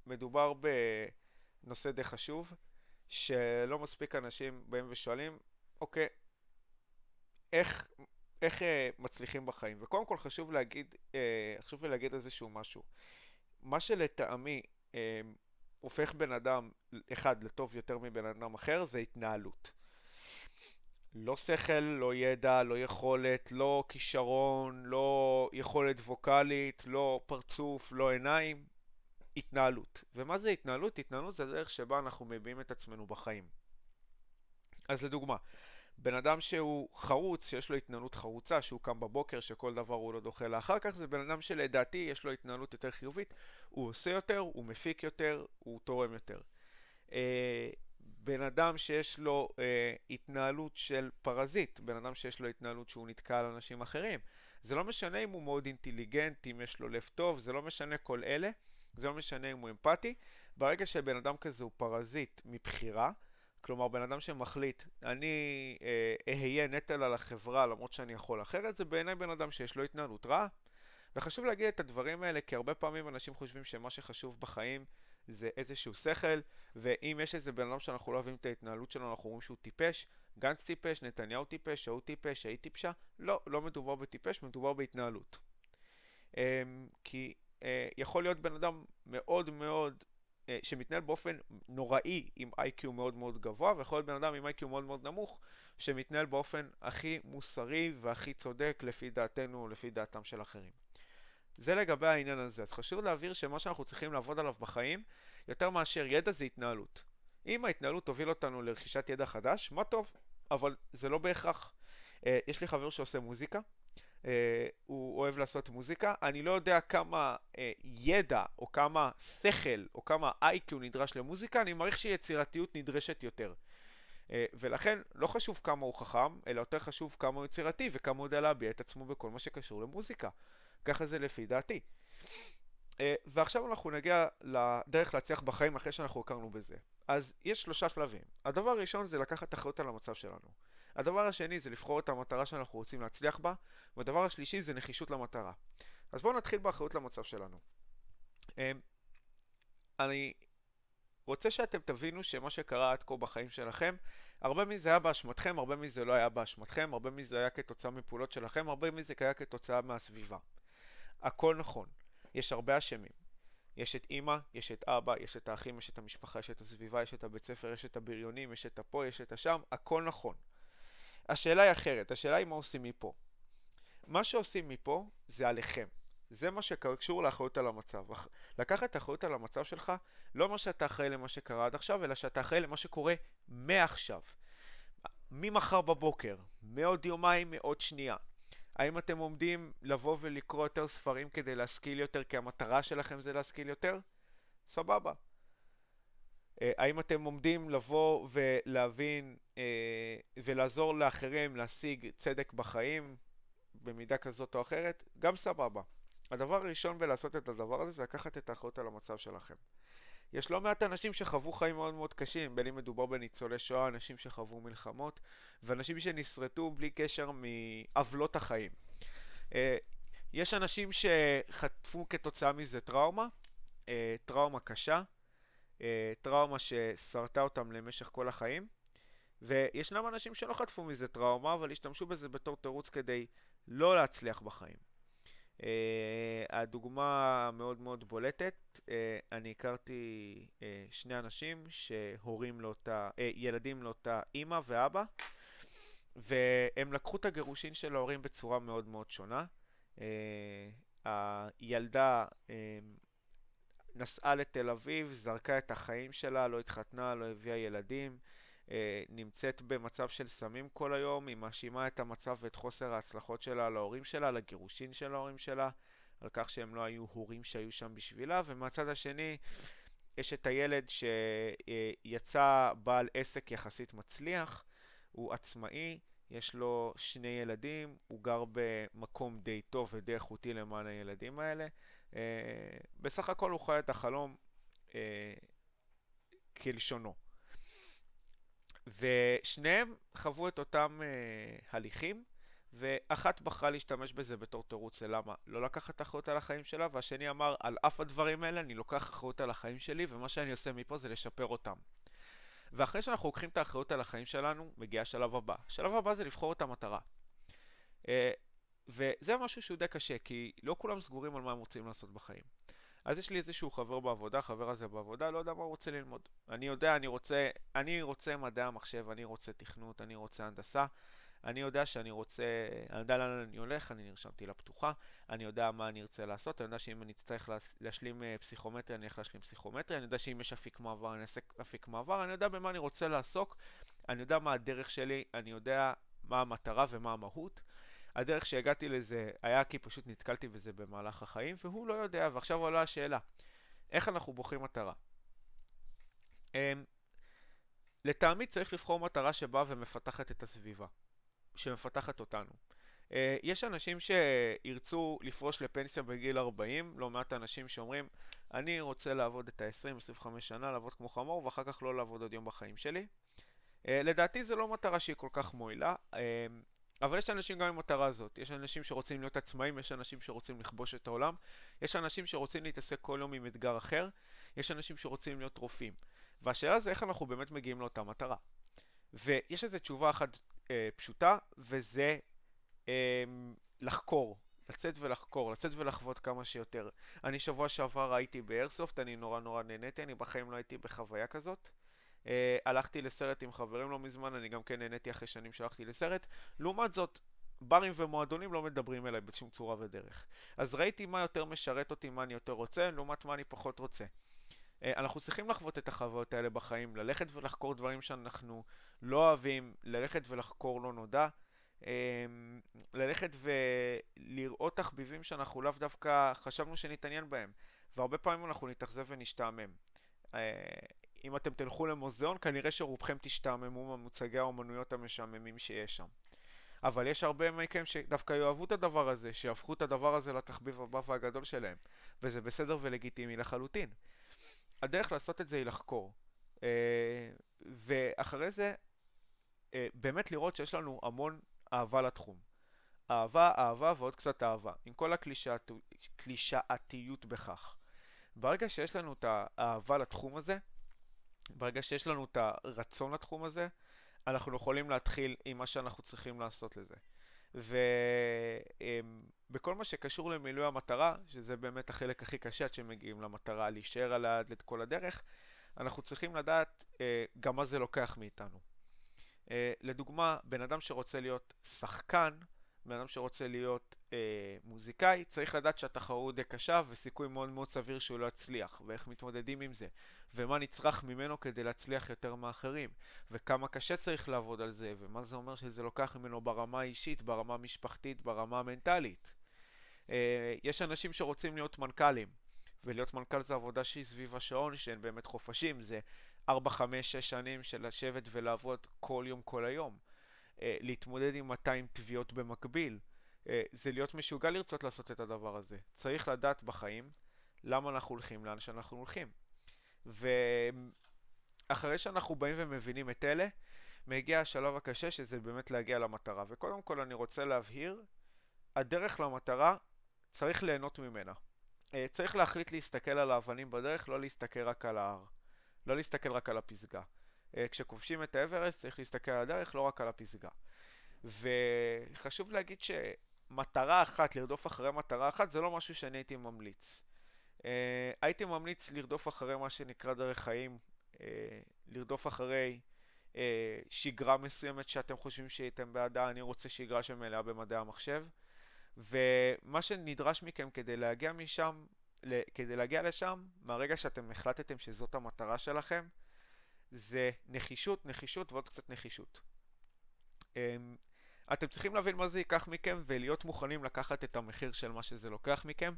מדובר בנושא די חשוב. שלא מספיק אנשים באים ושואלים, אוקיי, איך, איך אה, מצליחים בחיים? וקודם כל חשוב להגיד, אה, חשוב לי להגיד איזשהו משהו. מה שלטעמי אה, הופך בן אדם, אחד, לטוב יותר מבן אדם אחר, זה התנהלות. לא שכל, לא ידע, לא יכולת, לא כישרון, לא יכולת ווקאלית, לא פרצוף, לא עיניים, התנהלות. ומה זה התנהלות? התנהלות זה הדרך שבה אנחנו מביעים את עצמנו בחיים. אז לדוגמה, בן אדם שהוא חרוץ, שיש לו התנהלות חרוצה, שהוא קם בבוקר, שכל דבר הוא לא דוחה לאחר כך, זה בן אדם שלדעתי יש לו התנהלות יותר חיובית, הוא עושה יותר, הוא מפיק יותר, הוא תורם יותר. אה, בן אדם שיש לו אה, התנהלות של פרזיט, בן אדם שיש לו התנהלות שהוא נתקע על אנשים אחרים. זה לא משנה אם הוא מאוד אינטליגנט, אם יש לו לב טוב, זה לא משנה כל אלה. זה לא משנה אם הוא אמפתי. ברגע שבן אדם כזה הוא פרזיט מבחירה, כלומר בן אדם שמחליט, אני אה, נטל על החברה למרות שאני יכול אחרת, זה בעיניי בן אדם שיש לו התנהלות רעה. וחשוב להגיד את הדברים האלה, כי הרבה פעמים אנשים חושבים שמה שחשוב בחיים זה איזשהו שכל, ואם יש איזה בן אדם שאנחנו לא אוהבים את ההתנהלות שלו, אנחנו רואים שהוא טיפש, גנץ טיפש, נתניהו טיפש, ההוא טיפש, ההיא טיפשה, לא, לא מדובר בטיפש, מדובר בהתנהלות. אמ, כי יכול להיות בן אדם מאוד מאוד, אה, שמתנהל באופן נוראי עם איי-קיו מאוד מאוד גבוה, ויכול להיות בן אדם עם איי-קיו מאוד מאוד נמוך, שמתנהל באופן הכי מוסרי והכי צודק לפי דעתנו לפי דעתם של אחרים. זה לגבי העניין הזה. אז חשוב להבהיר שמה שאנחנו צריכים לעבוד עליו בחיים, יותר מאשר ידע זה התנהלות. אם ההתנהלות תוביל אותנו לרכישת ידע חדש, מה טוב, אבל זה לא בהכרח. אה, יש לי חבר שעושה מוזיקה, אה, הוא אוהב לעשות מוזיקה. אני לא יודע כמה אה, ידע או כמה שכל או כמה איי-קיו נדרש למוזיקה, אני מעריך שיצירתיות נדרשת יותר. אה, ולכן לא חשוב כמה הוא חכם, אלא יותר חשוב כמה הוא יצירתי וכמה הוא יודע להביע את עצמו בכל מה שקשור למוזיקה. ככה זה לפי דעתי. אה, ועכשיו אנחנו נגיע לדרך להצליח בחיים אחרי שאנחנו הכרנו בזה. אז יש שלושה שלבים. הדבר הראשון זה לקחת אחריות על המצב שלנו. הדבר השני זה לבחור את המטרה שאנחנו רוצים להצליח בה, והדבר השלישי זה נחישות למטרה. אז בואו נתחיל באחריות למצב שלנו. אמ, אני רוצה שאתם תבינו שמה שקרה עד כה בחיים שלכם, הרבה מזה היה באשמתכם, הרבה מזה לא היה באשמתכם, הרבה מזה היה כתוצאה מפעולות שלכם, הרבה מזה היה כתוצאה מהסביבה. הכל נכון, יש הרבה אשמים. יש את אימא, יש את אבא, יש את האחים, יש את המשפחה, יש את הסביבה, יש את הבית ספר, יש את הבריונים, יש את הפה, יש את השם, הכל נכון. השאלה היא אחרת, השאלה היא מה עושים מפה. מה שעושים מפה זה עליכם. זה מה שקשור לאחריות על המצב. לקחת אחריות על המצב שלך, לא אומר שאתה אחראי למה שקרה עד עכשיו, אלא שאתה אחראי למה שקורה מעכשיו. ממחר בבוקר, מעוד יומיים, מעוד שנייה. האם אתם עומדים לבוא ולקרוא יותר ספרים כדי להשכיל יותר, כי המטרה שלכם זה להשכיל יותר? סבבה. אה, האם אתם עומדים לבוא ולהבין אה, ולעזור לאחרים להשיג צדק בחיים במידה כזאת או אחרת? גם סבבה. הדבר הראשון בלעשות את הדבר הזה זה לקחת את האחריות על המצב שלכם. יש לא מעט אנשים שחוו חיים מאוד מאוד קשים, בין אם מדובר בניצולי שואה, אנשים שחוו מלחמות, ואנשים שנסרטו בלי קשר מעוולות החיים. אה, יש אנשים שחטפו כתוצאה מזה טראומה, טראומה קשה, טראומה ששרטה אותם למשך כל החיים, וישנם אנשים שלא חטפו מזה טראומה, אבל השתמשו בזה בתור תירוץ כדי לא להצליח בחיים. Uh, הדוגמה מאוד מאוד בולטת, uh, אני הכרתי uh, שני אנשים שהורים לאותה, uh, ילדים לאותה אימא ואבא, והם לקחו את הגירושין של ההורים בצורה מאוד מאוד שונה. Uh, הילדה uh, נסעה לתל אביב, זרקה את החיים שלה, לא התחתנה, לא הביאה ילדים. אה, נמצאת במצב של סמים כל היום, היא מאשימה את המצב ואת חוסר ההצלחות שלה להורים שלה, לגירושין של ההורים שלה, על כך שהם לא היו הורים שהיו שם בשבילה, ומהצד השני יש את הילד שיצא בעל עסק יחסית מצליח, הוא עצמאי, יש לו שני ילדים, הוא גר במקום די טוב ודי איכותי למען הילדים האלה. אה, בסך הכל הוא חי את החלום אה, כלשונו. ושניהם חוו את אותם uh, הליכים, ואחת בחרה להשתמש בזה בתור תירוץ ללמה לא לקחת אחריות על החיים שלה, והשני אמר, על אף הדברים האלה אני לוקח אחריות על החיים שלי, ומה שאני עושה מפה זה לשפר אותם. ואחרי שאנחנו לוקחים את האחריות על החיים שלנו, מגיע השלב הבא. השלב הבא זה לבחור את המטרה. וזה משהו שהוא די קשה, כי לא כולם סגורים על מה הם רוצים לעשות בחיים. אז יש לי איזשהו חבר בעבודה, חבר הזה בעבודה, לא יודע מה הוא רוצה ללמוד. אני יודע, אני רוצה, אני רוצה מדעי המחשב, אני רוצה תכנות, אני רוצה הנדסה. אני יודע שאני רוצה, אני יודע לאן אני הולך, אני נרשמתי לפתוחה, אני יודע מה אני ארצה לעשות, אני יודע שאם אני אצטרך להשלים אה, פסיכומטרי, אני אלך להשלים פסיכומטרי, אני יודע שאם יש אפיק מעבר, אני אעשה אפיק מעבר, אני יודע במה אני רוצה לעסוק, אני יודע מה הדרך שלי, אני יודע מה המטרה ומה המהות. הדרך שהגעתי לזה היה כי פשוט נתקלתי בזה במהלך החיים, והוא לא יודע, ועכשיו עולה השאלה, איך אנחנו בוחרים מטרה? Um, לטעמי צריך לבחור מטרה שבאה ומפתחת את הסביבה, שמפתחת אותנו. Uh, יש אנשים שירצו לפרוש לפנסיה בגיל 40, לא מעט אנשים שאומרים, אני רוצה לעבוד את ה-20-25 שנה, לעבוד כמו חמור, ואחר כך לא לעבוד עוד יום בחיים שלי. Uh, לדעתי זו לא מטרה שהיא כל כך מועילה. אבל יש אנשים גם עם מטרה הזאת. יש אנשים שרוצים להיות עצמאים, יש אנשים שרוצים לכבוש את העולם, יש אנשים שרוצים להתעסק כל יום עם אתגר אחר, יש אנשים שרוצים להיות רופאים. והשאלה זה איך אנחנו באמת מגיעים לאותה מטרה. ויש איזו תשובה אחת אה, פשוטה, וזה אה, לחקור. לצאת ולחקור, לצאת ולחוות כמה שיותר. אני שבוע שעבר הייתי באיירסופט, אני נורא נורא נהניתי, אני בחיים לא הייתי בחוויה כזאת. Uh, הלכתי לסרט עם חברים לא מזמן, אני גם כן נהניתי אחרי שנים שהלכתי לסרט. לעומת זאת, ברים ומועדונים לא מדברים אליי בשום צורה ודרך. אז ראיתי מה יותר משרת אותי, מה אני יותר רוצה, לעומת מה אני פחות רוצה. Uh, אנחנו צריכים לחוות את החוויות האלה בחיים, ללכת ולחקור דברים שאנחנו לא אוהבים, ללכת ולחקור לא נודע, uh, ללכת ולראות תחביבים שאנחנו לאו דווקא חשבנו שנתעניין בהם, והרבה פעמים אנחנו נתאכזב ונשתעמם. Uh, אם אתם תלכו למוזיאון, כנראה שרובכם תשתעממו ממוצגי האומנויות המשעממים שיש שם. אבל יש הרבה מכם שדווקא יאהבו את הדבר הזה, שיהפכו את הדבר הזה לתחביב הבא והגדול שלהם, וזה בסדר ולגיטימי לחלוטין. הדרך לעשות את זה היא לחקור. אה, ואחרי זה, אה, באמת לראות שיש לנו המון אהבה לתחום. אהבה, אהבה ועוד קצת אהבה, עם כל הקלישאתיות בכך. ברגע שיש לנו את האהבה לתחום הזה, ברגע שיש לנו את הרצון לתחום הזה, אנחנו יכולים להתחיל עם מה שאנחנו צריכים לעשות לזה. ובכל מה שקשור למילוי המטרה, שזה באמת החלק הכי קשה עד שמגיעים למטרה, להישאר על היד כל הדרך, אנחנו צריכים לדעת אה, גם מה זה לוקח מאיתנו. אה, לדוגמה, בן אדם שרוצה להיות שחקן, בן אדם שרוצה להיות אה, מוזיקאי, צריך לדעת שהתחרות די קשה וסיכוי מאוד מאוד סביר שהוא לא יצליח, ואיך מתמודדים עם זה, ומה נצרך ממנו כדי להצליח יותר מאחרים, וכמה קשה צריך לעבוד על זה, ומה זה אומר שזה לוקח ממנו ברמה האישית, ברמה המשפחתית, ברמה המנטלית. אה, יש אנשים שרוצים להיות מנכ"לים, ולהיות מנכ"ל זה עבודה שהיא סביב השעון, שאין באמת חופשים, זה 4, 5, 6 שנים של לשבת ולעבוד כל יום כל היום. אה, להתמודד עם 200 תביעות במקביל. אה, זה להיות משוגע לרצות לעשות את הדבר הזה. צריך לדעת בחיים למה אנחנו הולכים לאן שאנחנו הולכים. ואחרי שאנחנו באים ומבינים את אלה, מגיע השלב הקשה שזה באמת להגיע למטרה. וקודם כל אני רוצה להבהיר, הדרך למטרה, צריך ליהנות ממנה. אה, צריך להחליט להסתכל על האבנים בדרך, לא להסתכל רק על ההר. לא להסתכל רק על הפסגה. אה, כשכובשים את האברסט צריך להסתכל על הדרך, לא רק על הפסגה. וחשוב להגיד שמטרה אחת, לרדוף אחרי מטרה אחת, זה לא משהו שאני הייתי ממליץ. Uh, הייתי ממליץ לרדוף אחרי מה שנקרא דרך חיים, uh, לרדוף אחרי שגרה מסוימת שאתם חושבים שהייתם בעדה, אני רוצה שגרה שמלאה במדעי המחשב. ומה שנדרש מכם כדי להגיע משם, כדי להגיע לשם, מהרגע שאתם החלטתם שזאת המטרה שלכם, זה נחישות, נחישות ועוד קצת נחישות. אמ, אתם צריכים להבין מה זה ייקח מכם ולהיות מוכנים לקחת את המחיר של מה שזה לוקח מכם,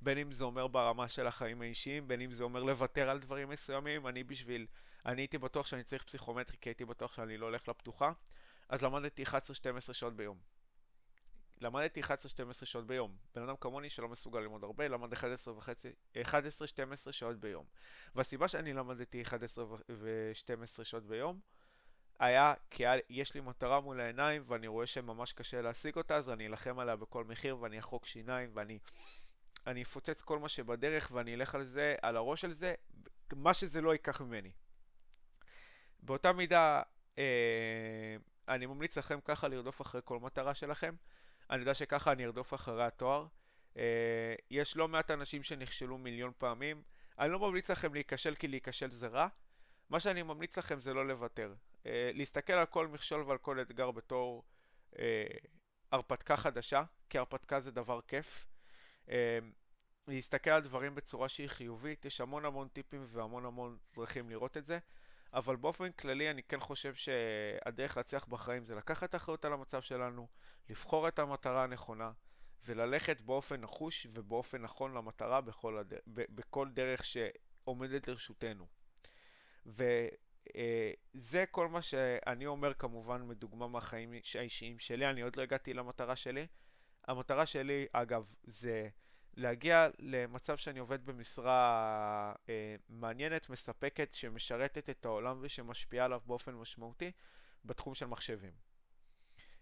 בין אם זה אומר ברמה של החיים האישיים, בין אם זה אומר לוותר על דברים מסוימים. אני בשביל, אני הייתי בטוח שאני צריך פסיכומטרי כי הייתי בטוח שאני לא הולך לפתוחה, אז למדתי 11-12 שעות ביום. למדתי 11-12 שעות ביום. בן אדם כמוני שלא מסוגל ללמוד הרבה, למד 11-12 שעות ביום. והסיבה שאני למדתי 11 ו-12 שעות ביום, היה כי יש לי מטרה מול העיניים ואני רואה שממש קשה להשיג אותה, אז אני אלחם עליה בכל מחיר ואני אחוק שיניים ואני אני אפוצץ כל מה שבדרך ואני אלך על זה, על הראש של זה, מה שזה לא ייקח ממני. באותה מידה, אה, אני ממליץ לכם ככה לרדוף אחרי כל מטרה שלכם. אני יודע שככה אני ארדוף אחרי התואר. Uh, יש לא מעט אנשים שנכשלו מיליון פעמים. אני לא ממליץ לכם להיכשל כי להיכשל זה רע. מה שאני ממליץ לכם זה לא לוותר. Uh, להסתכל על כל מכשול ועל כל אתגר בתור uh, הרפתקה חדשה, כי הרפתקה זה דבר כיף. להסתכל על דברים בצורה שהיא חיובית, יש המון המון טיפים והמון המון דרכים לראות את זה. אבל באופן כללי אני כן חושב שהדרך להצליח בחיים זה לקחת אחריות על המצב שלנו, לבחור את המטרה הנכונה וללכת באופן נחוש ובאופן נכון למטרה בכל, הד... בכל דרך שעומדת לרשותנו. וזה כל מה שאני אומר כמובן מדוגמה מהחיים האישיים שלי, אני עוד לא הגעתי למטרה שלי. המטרה שלי, אגב, זה להגיע למצב שאני עובד במשרה אה, מעניינת, מספקת, שמשרתת את העולם ושמשפיעה עליו באופן משמעותי בתחום של מחשבים.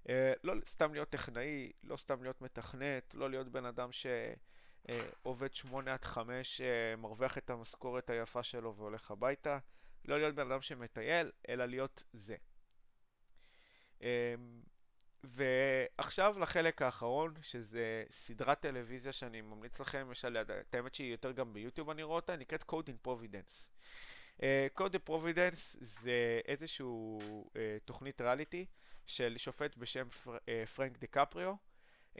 אה, לא סתם להיות טכנאי, לא סתם להיות מתכנת, לא להיות בן אדם שעובד אה, 8 עד 5, אה, מרוויח את המשכורת היפה שלו והולך הביתה, לא להיות בן אדם שמטייל, אלא להיות זה. אה, ועכשיו לחלק האחרון, שזה סדרת טלוויזיה שאני ממליץ לכם, יש עליה, את האמת שהיא יותר גם ביוטיוב אני רואה אותה, נקראת Caught in Providence. אה, Caught in Providence זה איזשהו אה, תוכנית ריאליטי של שופט בשם פר, אה, פרנק דה קפריו. אה,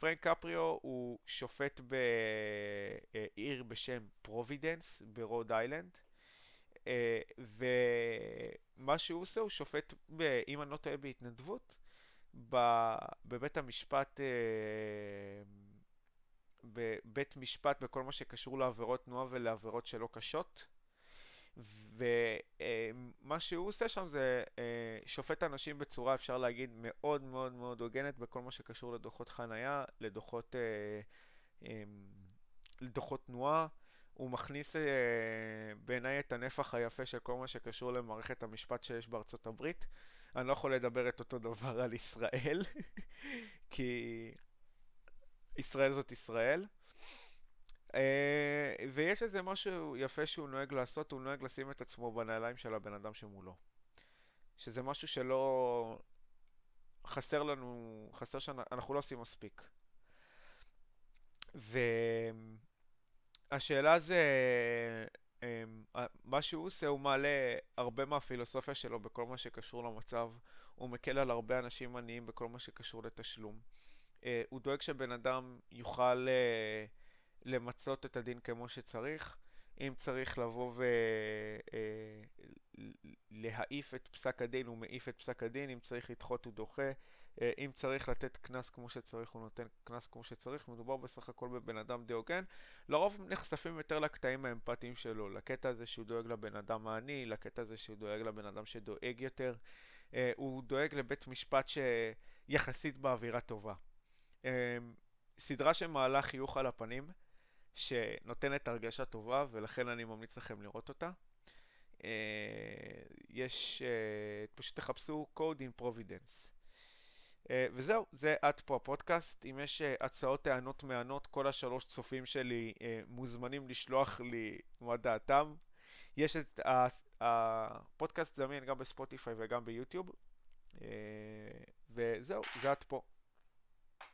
פרנק קפריו הוא שופט בעיר בשם פרובידנס ברוד איילנד. Uh, ומה שהוא עושה הוא שופט, ב, אם אני לא טועה, בהתנדבות. בבית המשפט, אה, בבית משפט בכל מה שקשור לעבירות תנועה ולעבירות שלא קשות. ומה שהוא עושה שם זה אה, שופט אנשים בצורה, אפשר להגיד, מאוד מאוד מאוד הוגנת בכל מה שקשור לדוחות חנייה, לדוחות, אה, לדוחות תנועה. הוא מכניס בעיניי את הנפח היפה של כל מה שקשור למערכת המשפט שיש בארצות הברית. אני לא יכול לדבר את אותו דבר על ישראל, כי ישראל זאת ישראל. Uh, ויש איזה משהו יפה שהוא נוהג לעשות, הוא נוהג לשים את עצמו בנעליים של הבן אדם שמולו. שזה משהו שלא... חסר לנו, חסר שאנחנו לא עושים מספיק. והשאלה זה מה שהוא עושה, הוא מעלה הרבה מהפילוסופיה שלו בכל מה שקשור למצב, הוא מקל על הרבה אנשים עניים בכל מה שקשור לתשלום. הוא דואג שבן אדם יוכל למצות את הדין כמו שצריך. אם צריך לבוא ולהעיף את פסק הדין, הוא מעיף את פסק הדין, אם צריך לדחות הוא דוחה, אם צריך לתת קנס כמו שצריך, הוא נותן קנס כמו שצריך, מדובר בסך הכל בבן אדם די הוגן. לרוב נחשפים יותר לקטעים האמפתיים שלו, לקטע הזה שהוא דואג לבן אדם העני, לקטע הזה שהוא דואג לבן אדם שדואג יותר. הוא דואג לבית משפט שיחסית באווירה טובה. סדרה שמעלה חיוך על הפנים. שנותנת הרגשה טובה, ולכן אני ממליץ לכם לראות אותה. אה, יש, אה, פשוט תחפשו Code in Providence. אה, וזהו, זה עד פה הפודקאסט. אם יש הצעות, טענות, מענות, כל השלוש צופים שלי מוזמנים לשלוח לי מה דעתם. יש את הפודקאסט זמין גם בספוטיפיי וגם ביוטיוב. וזהו, זה עד פה.